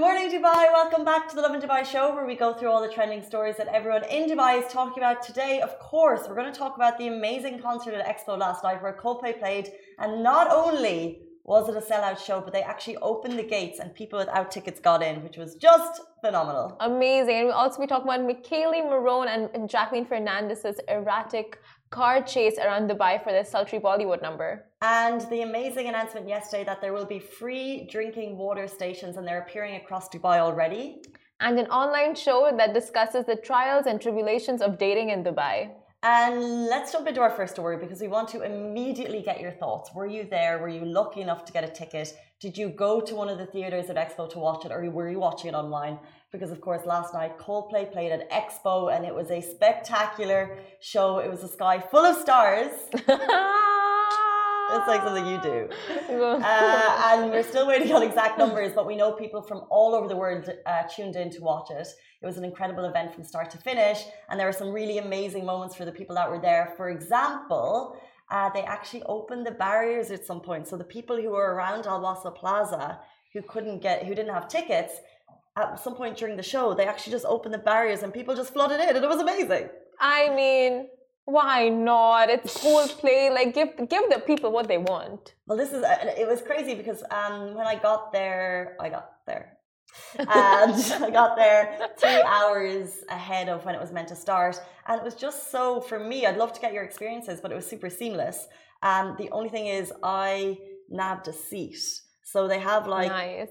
morning, Dubai. Welcome back to the Lovin Dubai show where we go through all the trending stories that everyone in Dubai is talking about today. Of course, we're going to talk about the amazing concert at Expo last night where Coldplay played. And not only was it a sellout show, but they actually opened the gates and people without tickets got in, which was just phenomenal. Amazing. And we also be talking about Michele Morrone and Jacqueline Fernandez's erratic car chase around Dubai for their sultry Bollywood number. And the amazing announcement yesterday that there will be free drinking water stations and they're appearing across Dubai already. And an online show that discusses the trials and tribulations of dating in Dubai. And let's jump into our first story because we want to immediately get your thoughts. Were you there? Were you lucky enough to get a ticket? Did you go to one of the theaters at Expo to watch it, or were you watching it online? Because, of course, last night Coldplay played at Expo and it was a spectacular show. It was a sky full of stars. It's like something you do. Uh, and we're still waiting on exact numbers, but we know people from all over the world uh, tuned in to watch it. It was an incredible event from start to finish, and there were some really amazing moments for the people that were there. For example, uh, they actually opened the barriers at some point. So the people who were around Al Wasl Plaza who couldn't get, who didn't have tickets, at some point during the show, they actually just opened the barriers and people just flooded in, and it was amazing. I mean, why not? It's Coldplay. Like, give give the people what they want. Well, this is uh, it was crazy because um, when I got there, I got there, and I got there three hours ahead of when it was meant to start, and it was just so for me. I'd love to get your experiences, but it was super seamless. Um, the only thing is, I nabbed a seat, so they have like nice.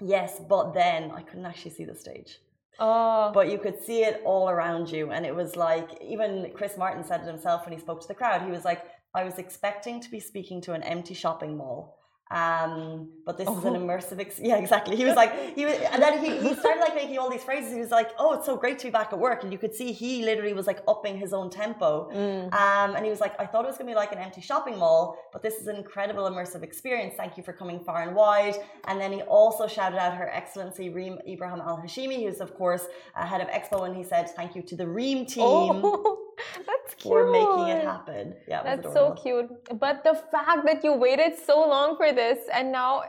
yes, but then I couldn't actually see the stage. Oh, But you could see it all around you. And it was like, even Chris Martin said it himself when he spoke to the crowd. He was like, I was expecting to be speaking to an empty shopping mall. Um, but this is an Oh. immersive, ex- yeah, exactly. He was like, he was, and then he, he started like making all these phrases. He was like, oh, it's so great to be back at work. And you could see he literally was like upping his own tempo. Um, and he was like, I thought it was going to be like an empty shopping mall, but this is an incredible immersive experience. Thank you for coming far and wide. And then he also shouted out Her Excellency Reem Ibrahim Al Hashimi, who's of course uh, head of Expo, and he said, Thank you to the Reem team oh, that's cute. for making it happen. Yeah, That's so cute. But the fact that you waited so long for this and now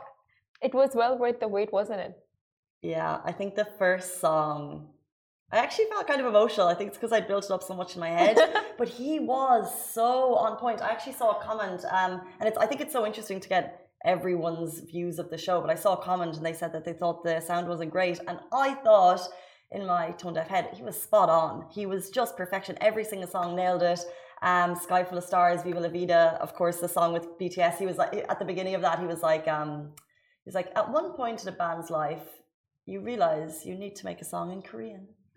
it was well worth the wait, wasn't it? Yeah, I think the first song. I actually felt kind of emotional. I think it's because I built it up so much in my head. but he was so on point. I actually saw a comment, um, and it's I think it's so interesting to get everyone's views of the show. But I saw a comment and they said that they thought the sound wasn't great, and I thought in my tone deaf head he was spot on. He was just perfection. Every single song nailed it. Um, Sky Full of Stars, Viva La Vida, of course, the song with BTS. He was like at the beginning of that. He was like, um, he's like, at one point in a band's life, you realize you need to make a song in Korean.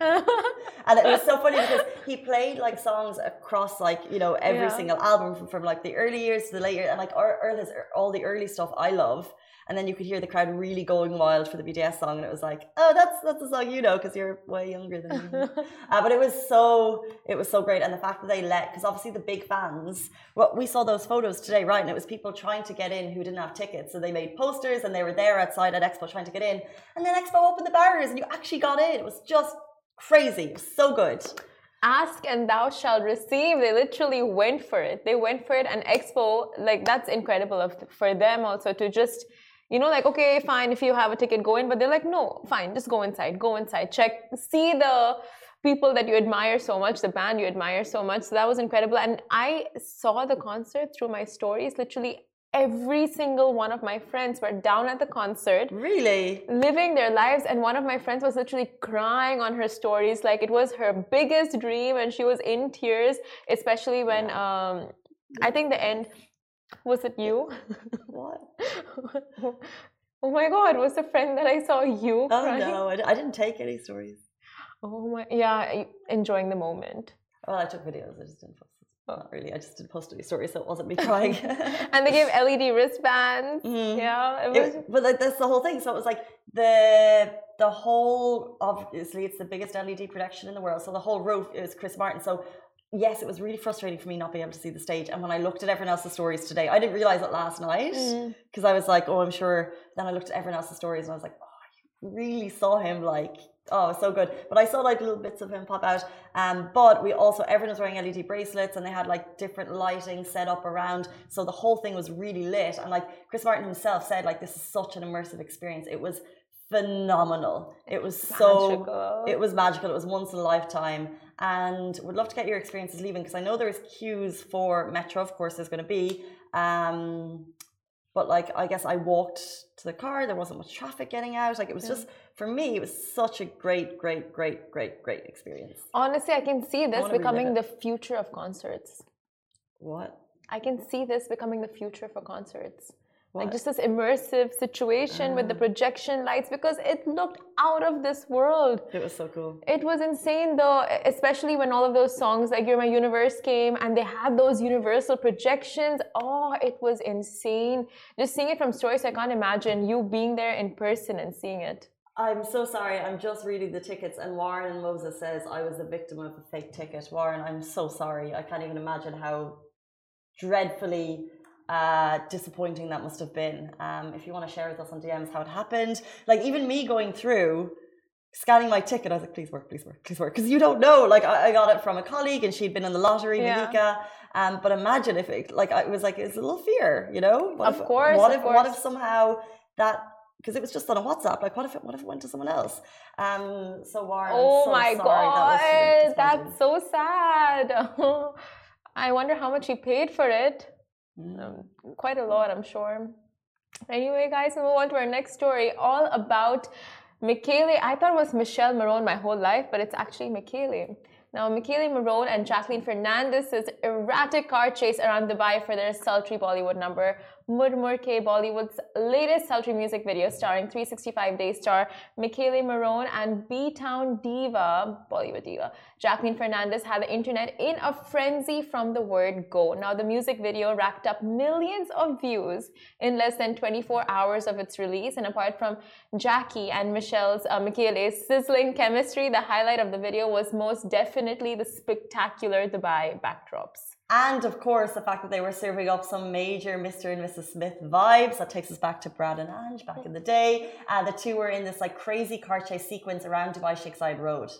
And it was so funny because he played like songs across like you know every Yeah. single album from, from like the early years to the late years, and like Earl Earl has all the early stuff I love. And then you could hear the crowd really going wild for the BTS song, and it was like, oh, that's that's a song you know because you're way younger than me. uh, but it was so it was so great, and the fact that they let because obviously the big fans. Well, we saw those photos today, right? And it was people trying to get in who didn't have tickets, so they made posters and they were there outside at Expo trying to get in, and then Expo opened the barriers and you actually got in. It was just crazy. It was so good. Ask and thou shalt receive. They literally went for it. They went for it, and Expo, like that's incredible of for them also to just, you know, like okay, fine, if you have a ticket, go in. But they're like, no, fine, just go inside, go inside, check, see the people that you admire so much, the band you admire so much. So that was incredible, and I saw the concert through my stories. Literally, every single one of my friends were down at the concert Really? living their lives and one of my friends was literally crying on her stories like it was her biggest dream and she was in tears especially when um i think the end was it you What? oh my god was the friend that i saw you Oh crying no, I, I didn't take any stories. oh my yeah enjoying the moment Well, I took videos. I just didn't post. Oh. Not really. I just didn't post any stories, so it wasn't me crying. and they gave led wristbands Mhm. yeah it was It- but like, that's the whole thing. So it was like the the whole obviously it's the biggest LED production in the world. So the whole roof is Chris Martin. So yes, it was really frustrating for me not being able to see the stage. And when I looked at everyone else's stories today, I didn't realize it last night Mm. because I was like, oh, I'm sure. Then I looked at everyone else's stories and I was like, oh, you really saw him like. Oh, so good. But I saw like little bits of him pop out. Um, but we also everyone was wearing LED bracelets and they had like different lighting set up around. So the whole thing was really lit. And like Chris Martin himself said, like this is such an immersive experience. It was phenomenal. It was so it was magical. It was once in a lifetime, and would love to get your experiences leaving because I know there's queues for Metro. Of course, there's going to be, um, but like I guess I walked to the car. There wasn't much traffic getting out. Like it was just for me, it was such a great, great, great, great, great experience. Honestly, I can see this becoming the future of concerts. What? I can see this becoming the future for concerts. Like just this immersive situation with the ah. projection lights because it looked out of this world. It was so cool. It was insane though, especially when all of those songs like You're My Universe came and they had those universal projections. Oh, it was insane. Just seeing it from stories, I can't imagine you being there in person and seeing it. I'm so sorry. I'm just reading the tickets, and Warren and Moses says I was the victim of a fake ticket. Warren, I'm so sorry. I can't even imagine how dreadfully uh, disappointing that must have been. Um, if you want to share with us on DMs how it happened, like even me going through scanning my ticket, I was like, please work, please work, please work, because you don't know. Like I, I got it from a colleague, and she'd been in the lottery, Yeah. Malika. Um, but imagine if it, like, I it was like, it's a little fear, you know? What Of if, course, What of if, what if somehow that because it was just on a WhatsApp. Like, what if it, what if it went to someone else? Um, so Warren, Oh so my god, That that's so sad. I wonder how much he paid for it. Mm. Um, quite a lot, I'm sure. Anyway, guys, we move on to our next story, all about Michele. I thought it was Michelle Morrone my whole life, but it's actually Michele. Now, Michele Morrone and Jacqueline Fernandez's erratic car chase around Dubai for their sultry Bollywood number, Mud Mud Ke, Bollywood's latest sultry music video starring 365 Day star Michele Morrone and B-Town diva, Bollywood diva, Jacqueline Fernandez had the internet in a frenzy from the word go. Now, the music video racked up millions of views in less than 24 hours of its release. And apart from Jackie and Michelle's, uh, Michele's sizzling chemistry, the highlight of the video was most definitely the spectacular Dubai backdrops. And of course, the fact that they were serving up some major Mr. and Mrs. Smith vibes that takes us back to Brad and Ange back in the day. Uh, the two were in this like crazy car chase sequence around Dubai Zayed Road.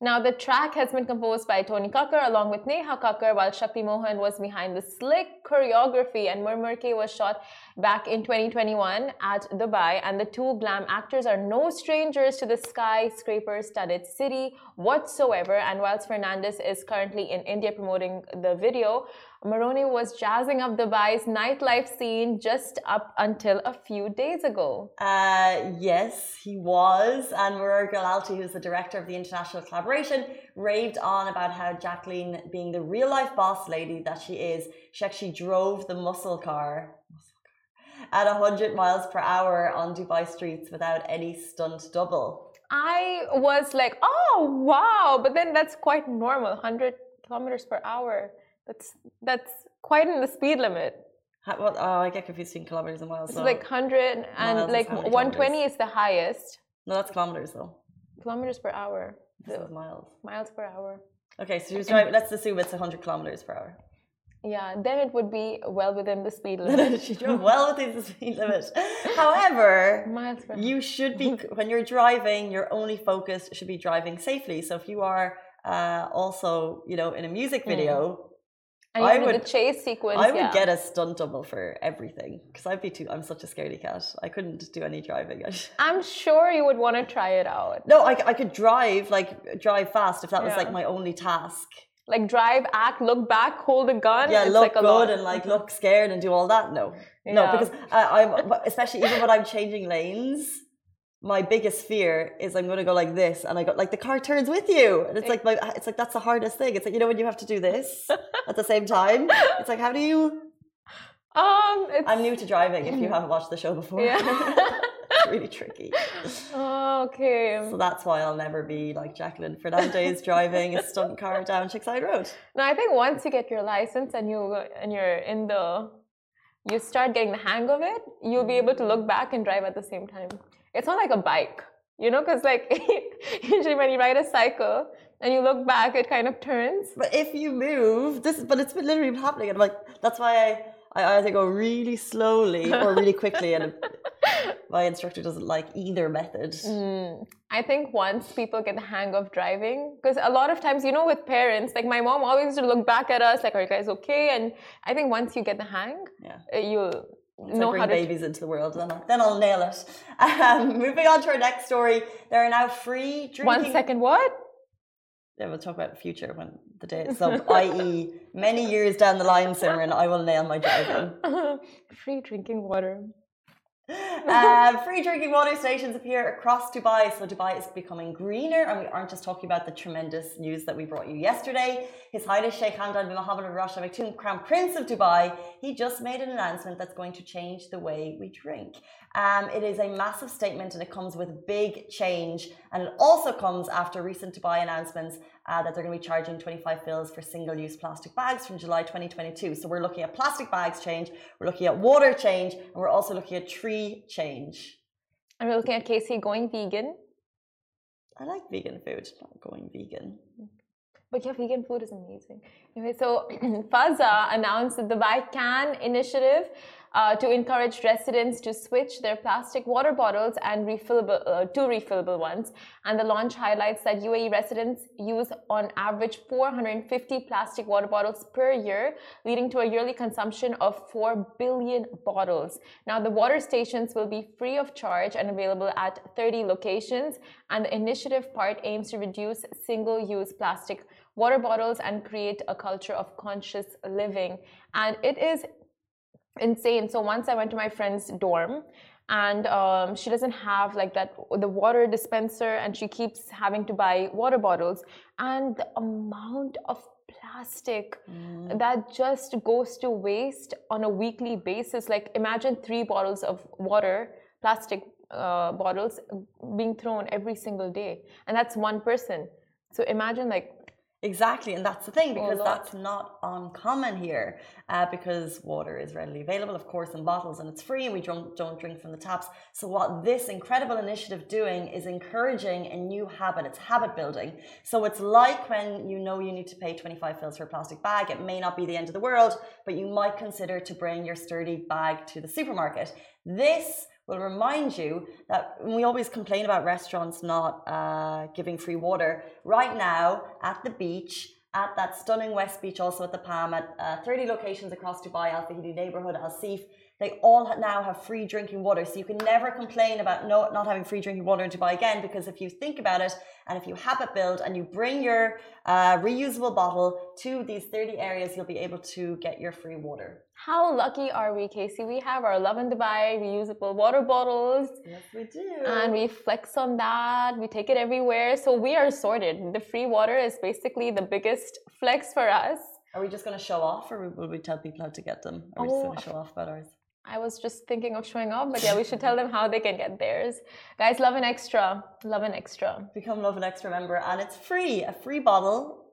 Now, the track has been composed by Tony Kakkar along with Neha Kakkar, while Shakti Mohan was behind the slick choreography. And Mud Mud Ke was shot back in 2021 at Dubai. And the two glam actors are no strangers to the skyscraper studded city whatsoever. And whilst Fernandez is currently in India promoting the video, Morrone was jazzing up Dubai's nightlife scene just up until a few days ago. Uh, yes, he was. And Murur Galalti, who's the director of the international collaboration, raved on about how Jacqueline, being the real life boss lady that she is, she actually drove the muscle car at 100 miles per hour on Dubai streets without any stunt double. I was like, oh wow, but then that's quite normal, 100 kilometers per hour. That's that's quite in the speed limit. How, what, oh, I get confused between kilometers and miles. It's so- like 100 and Miles like 120 is the highest. No, that's kilometers though. Kilometers per hour. This is miles. miles per hour. Okay, so was driving. Let's assume it's 100 kilometers per hour. Yeah, then it would be well within the speed limit. she drove well within the speed limit. However, miles per you should be when you're driving. Your only focus should be driving safely. So if you are uh, also, you know, in a music video, And you I would- the chase sequence. I would yeah. get a stunt double for everything because I'd be too. I'm such a scaredy cat. I couldn't do any driving. I'm sure you would want to try it out. no, I, I could drive like drive fast if that was like my only task. Like drive, act, look back, hold a gun. yeah, it's look like a good and like look scared and do all that. No, no, because uh, I'm especially even when I'm changing lanes. My biggest fear is I'm going to go like this, and I go like the car turns with you, and it's like my, it's like that's the hardest thing. It's like you know when you have to do this at the same time. It's like how do you? Um, it's, I'm new to driving. If you haven't watched the show before, Yeah. it's really tricky. Oh, okay. So that's why I'll never be like Jacqueline Fernandez driving a stunt car down Sheikh Zayed Road. No, I think once you get your license and you and you're in the, you start getting the hang of it, you'll be able to look back and drive at the same time. It's not like a bike, you know, because like usually when you ride a cycle and you look back, it kind of turns. But if you move, this but it's been literally happening, and I'm like, that's why I I either go really slowly or really quickly, and my instructor doesn't like either method. Mm. I think once people get the hang of driving, because a lot of times, you know, with parents, like my mom always used to look back at us, like, "Are you guys okay?" And I think once you get the hang, Yeah. uh, Once I bring babies into the world, then I'll, then I'll nail it. Um, moving on to our next story, there are now free drinking. One second, what? Yeah, we'll talk about the future when the day is up, i.e., many years down the line, Simran, I will nail my driving. free drinking water. Uh, free drinking water stations appear across Dubai. So Dubai is becoming greener, and we aren't just talking about the tremendous news that we brought you yesterday. His Highness Sheikh Hamdan bin Mohammed bin Rashid Al Maktoum, Crown Prince of Dubai, he just made an announcement that's going to change the way we drink. Um, it is a massive statement and it comes with big change. And it also comes after recent Dubai announcements uh, that they're going to be charging 25 fils for single use plastic bags from July 2022. So we're looking at plastic bags change, we're looking at water change, and we're also looking at tree change. And we're looking at Casey going vegan. I like vegan food, not going vegan. But yeah, vegan food is amazing. Anyway, so Fazza announced the Dubai Can initiative uh, to encourage residents to switch their plastic water bottles and refillable uh, to refillable ones. And the launch highlights that UAE residents use on average 450 plastic water bottles per year, leading to a yearly consumption of 4 billion bottles. Now, the water stations will be free of charge and available at 30 locations. And the initiative part aims to reduce single-use plastic water bottles and create a culture of conscious living. And it is insane. So once I went to my friend's dorm and um, she doesn't have like that the water dispenser and she keeps having to buy water bottles and the amount of plastic mm. that just goes to waste on a weekly basis like imagine three bottles of water plastic uh, bottles being thrown every single day and that's one person so imagine like Exactly, and that's the thing because that's not uncommon here. Uh, because water is readily available, of course, in bottles, and it's free, and we don't don't drink from the taps. So what this incredible initiative doing is encouraging a new habit. It's habit building. So it's like when you know you need to pay twenty five fils for a plastic bag. It may not be the end of the world, but you might consider to bring your sturdy bag to the supermarket. This will remind you that we always complain about restaurants not uh, giving free water. Right now, at the beach, at that stunning West Beach, also at the Palm, at uh, 30 locations across Dubai, Al Fahidi neighborhood, Al Seef, they all now have free drinking water. So you can never complain about no, not having free drinking water in Dubai again, because if you think about it, and if you have habit build and you bring your uh, reusable bottle to these 30 areas, you'll be able to get your free water. How lucky are we, Casey? We have our Lovin Dubai reusable water bottles. Yes, we do. And we flex on that. We take it everywhere. So we are sorted. The free water is basically the biggest flex for us. Are we just going to show off or will we tell people how to get them? Are we just going to show off about ours? I was just thinking of showing off, but yeah, we should tell them how they can get theirs. Guys, Lovin Extra. Lovin Extra. Become Lovin Extra member, and it's free. A free bottle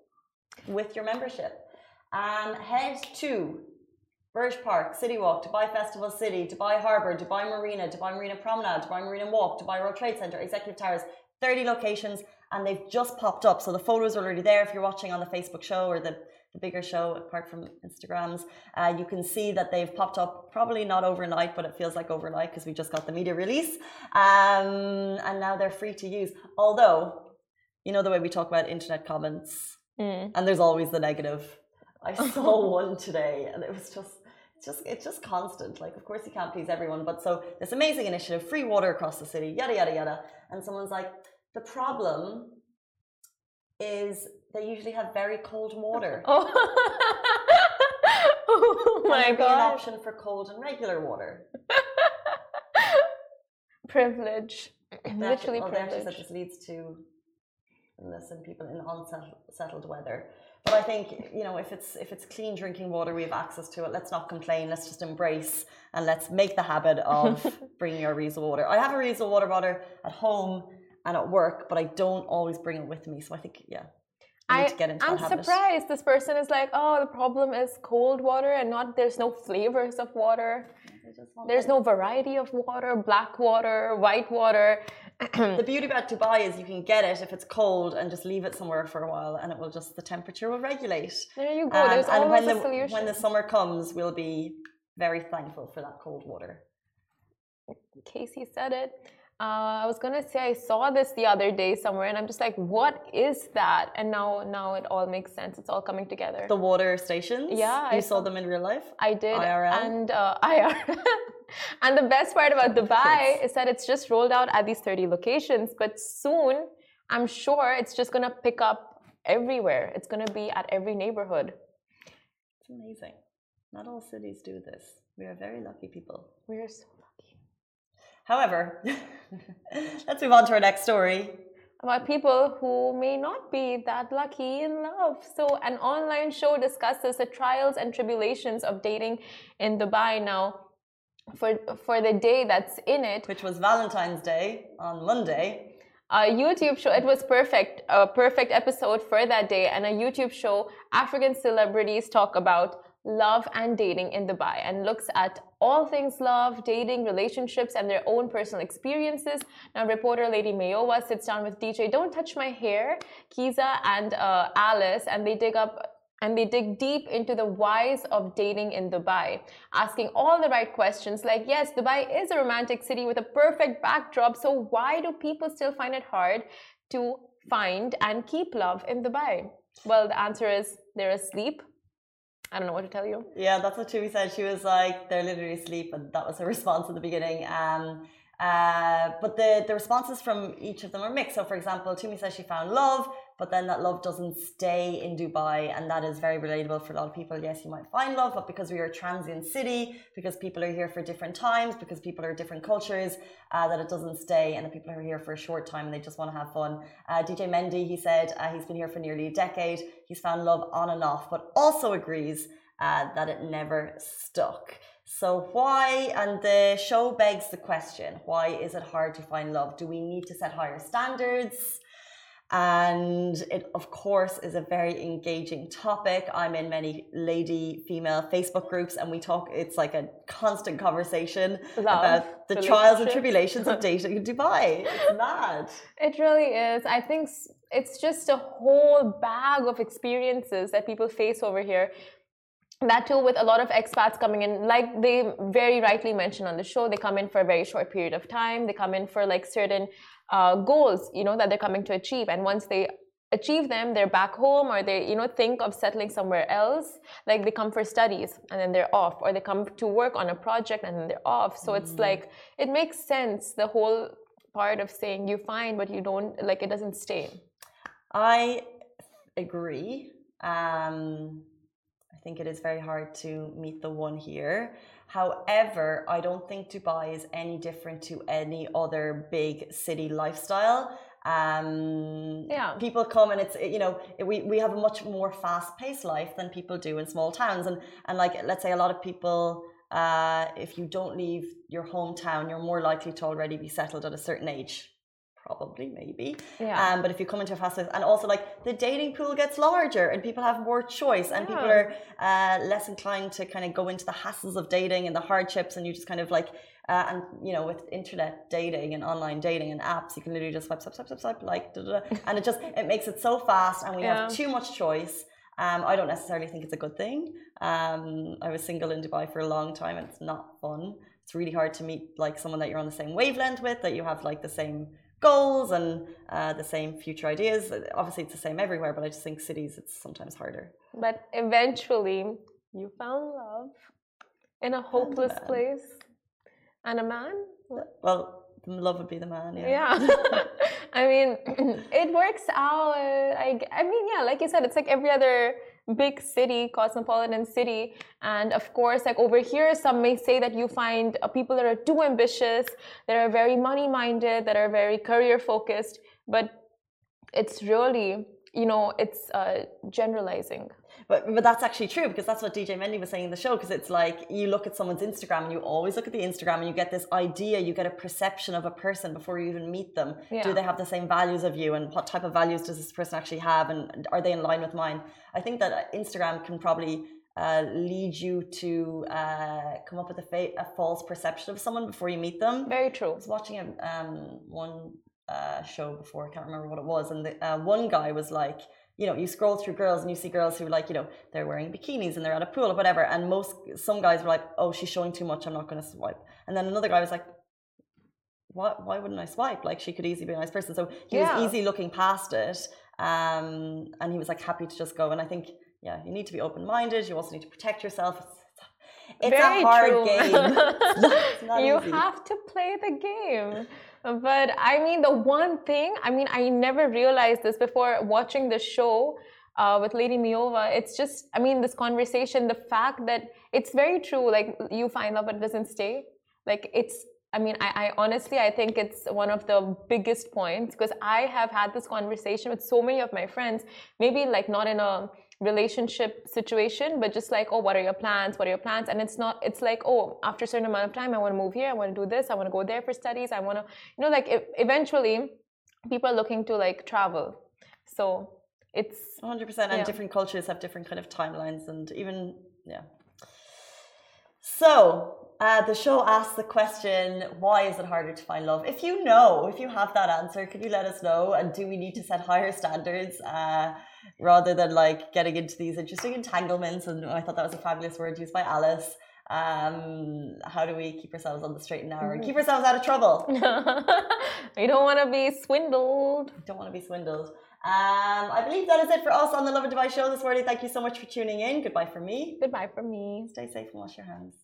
with your membership. Um, head to Burj Park, City Walk, Dubai Festival City, Dubai Harbour, Dubai Marina, Dubai Marina Promenade, Dubai Marina Walk, Dubai World Trade Center, Executive Towers, 30 locations, and they've just popped up. So the photos are already there if you're watching on the Facebook show or the the bigger show, apart from Instagrams. Uh, you can see that they've popped up, probably not overnight, but it feels like overnight because we just got the media release. Um, and now they're free to use. Although, you know the way we talk about internet comments, mm. and there's always the negative. I saw one today, and it was just. It's just it's just constant. Like, of course, you can't please everyone, but so this amazing initiative, free water across the city, yada yada yada. And someone's like, the problem is they usually have very cold water. Oh, oh my god! An option for cold and regular water. privilege, literally well, privilege. That this leads to illness and people in unsettled weather. But I think you know if it's if it's clean drinking water, we have access to it. Let's not complain. Let's just embrace and let's make the habit of bringing our reusable water. I have a reusable water bottle at home and at work, but I don't always bring it with me. So I think yeah, I, I'm surprised this person is like, oh, the problem is cold water and not there's no flavors of water. There's no variety of water, black water, white water. The beauty about Dubai is you can get it if it's cold and just leave it somewhere for a while and it will just the temperature will regulate. There you go. Um, there's and always when a solution. when the summer comes, we'll be very thankful for that cold water. Casey said it. Uh, I was gonna say I saw this the other day somewhere, and I'm just like, what is that? And now, now it all makes sense. It's all coming together. The water stations. Yeah, you I saw them in real life. I did. IRL and uh, IR and the best part about Dubai is that it's just rolled out at these 30 locations, but soon I'm sure it's just going to pick up everywhere. It's going to be at every neighborhood. It's amazing. Not all cities do this. We are very lucky people. We are so lucky. However, let's move on to our next story about people who may not be that lucky in love. So, an online show discusses the trials and tribulations of dating in Dubai. Now, for for the day that's in it, which was Valentine's Day on Monday. A YouTube show. It was perfect, a perfect episode for that day, and a YouTube show. African celebrities talk about love and dating in Dubai and looks at all things love, dating, relationships, and their own personal experiences. Now, reporter Lady Mayowa sits down with DJ Don't Touch My Hair, Kiza, and uh, Alice, and they dig up and they dig deep into the whys of dating in Dubai, asking all the right questions like, yes, Dubai is a romantic city with a perfect backdrop, so why do people still find it hard to find and keep love in Dubai? Well, the answer is they're asleep I don't know what to tell you. Yeah, that's what Tumi said. She was like, they're literally asleep, and that was her response at the beginning. Um, uh, but the, the responses from each of them are mixed. So, for example, Tumi says she found love, but then that love doesn't stay in Dubai, and that is very relatable for a lot of people. Yes, you might find love, but because we are a transient city, because people are here for different times, because people are different cultures, uh, that it doesn't stay, and the people are here for a short time and they just want to have fun. Uh, DJ Mendy, he said uh, he's been here for nearly a decade. He's found love on and off, but also agrees uh, that it never stuck. So why, and the show begs the question, why is it hard to find love? Do we need to set higher standards? And it of course is a very engaging topic. I'm in many lady female facebook groups and we talk it's like a constant conversation Love, about the trials and tribulations of dating in dubai. It's mad. It really is. I think it's just a whole bag of experiences that people face over here that too with a lot of expats coming in like they very rightly mentioned on the show they come in for a very short period of time. They come in for like certain uh, goals you know that they're coming to achieve. And once they achieve them they're back home or they you know think of settling somewhere else like they come for studies and then they're off or they come to work on a project and then they're off. So mm. it's like it makes sense the whole part of saying you find but you don't like it doesn't stay i agree. Um i think it is very hard to meet the one here However, I don't think Dubai is any different to any other big city lifestyle. Um, yeah. People come and it's you know we, we have a much more fast paced life than people do in small towns and and like let's say a lot of people uh, if you don't leave your hometown you're more likely to already be settled at a certain age probably maybe yeah. um, but if you come into a fast and also like the dating pool gets larger and people have more choice and yeah. people are uh, less inclined to kind of go into the hassles of dating and the hardships and you just kind of like uh, and you know with internet dating and online dating and apps you can literally just swipe swipe swipe swipe, swipe like da, da, da. and it just it makes it so fast and we yeah. have too much choice um, I don't necessarily think it's a good thing. Um, I was single in Dubai for a long time and it's not fun. It's really hard to meet like someone that you're on the same wavelength with, that you have like the same goals and uh, the same future ideas. Obviously, it's the same everywhere, but I just think cities it's sometimes harder. But eventually, you found love in a hopeless and a place, and a man. Well, love would be the man. Yeah. Yeah. I mean, it works out. I, I mean, yeah, like you said, it's like every other big city, cosmopolitan city. And of course, like over here, some may say that you find uh, people that are too ambitious, that are very money minded, that are very career focused. But it's really, you know, it's uh, generalizing. But but that's actually true because that's what DJ Mendy was saying in the show. Because it's like you look at someone's Instagram and you always look at the Instagram and you get this idea, you get a perception of a person before you even meet them. Yeah. Do they have the same values of you, and what type of values does this person actually have, and are they in line with mine? I think that Instagram can probably uh, lead you to uh, come up with a, fa- a, false perception of someone before you meet them. Very true. I was watching a, um, one uh, show before, I can't remember what it was, and the, uh, one guy was like, you know, you scroll through girls and you see girls who like, you know, they're wearing bikinis and they're at a pool or whatever. And most, some guys were like, oh, she's showing too much. I'm not going to swipe. And then another guy was like, why, why wouldn't I swipe? Like she could easily be a nice person. So he yeah. was easy looking past it. Um, and he was like happy to just go. And I think, yeah, you need to be open minded. You also need to protect yourself. It's, a hard true. game. It's not, it's not you easy. have to play the game. But I mean, the one thing, I mean, I never realized this before watching the show uh, with Lady Mayowa. It's just, I mean, this conversation, the fact that it's very true. Like, you find love, but doesn't stay. Like, it's, I mean, I, I honestly, I think it's one of the biggest points because I have had this conversation with so many of my friends, maybe like not in a relationship situation, but just like, oh, what are your plans? What are your plans? And it's not, it's like, oh, after a certain amount of time, I want to move here, I want to do this, I want to go there for studies, I want to, you know, like eventually people are looking to like travel. So it's 100% and Yeah. different cultures have different kind of timelines and even yeah so uh, the show asks the question why is it harder to find love if you know if you have that answer could you let us know and do we need to set higher standards uh, rather than like getting into these interesting entanglements and i thought that was a fabulous word used by alice um, how do we keep ourselves on the straight and narrow and keep ourselves out of trouble you don't want to be swindled. We don't want to be swindled. Um, I believe that is it for us on the Lovin Dubai show this morning. Thank you so much for tuning in. Goodbye from me. Goodbye from me. Stay safe and wash your hands.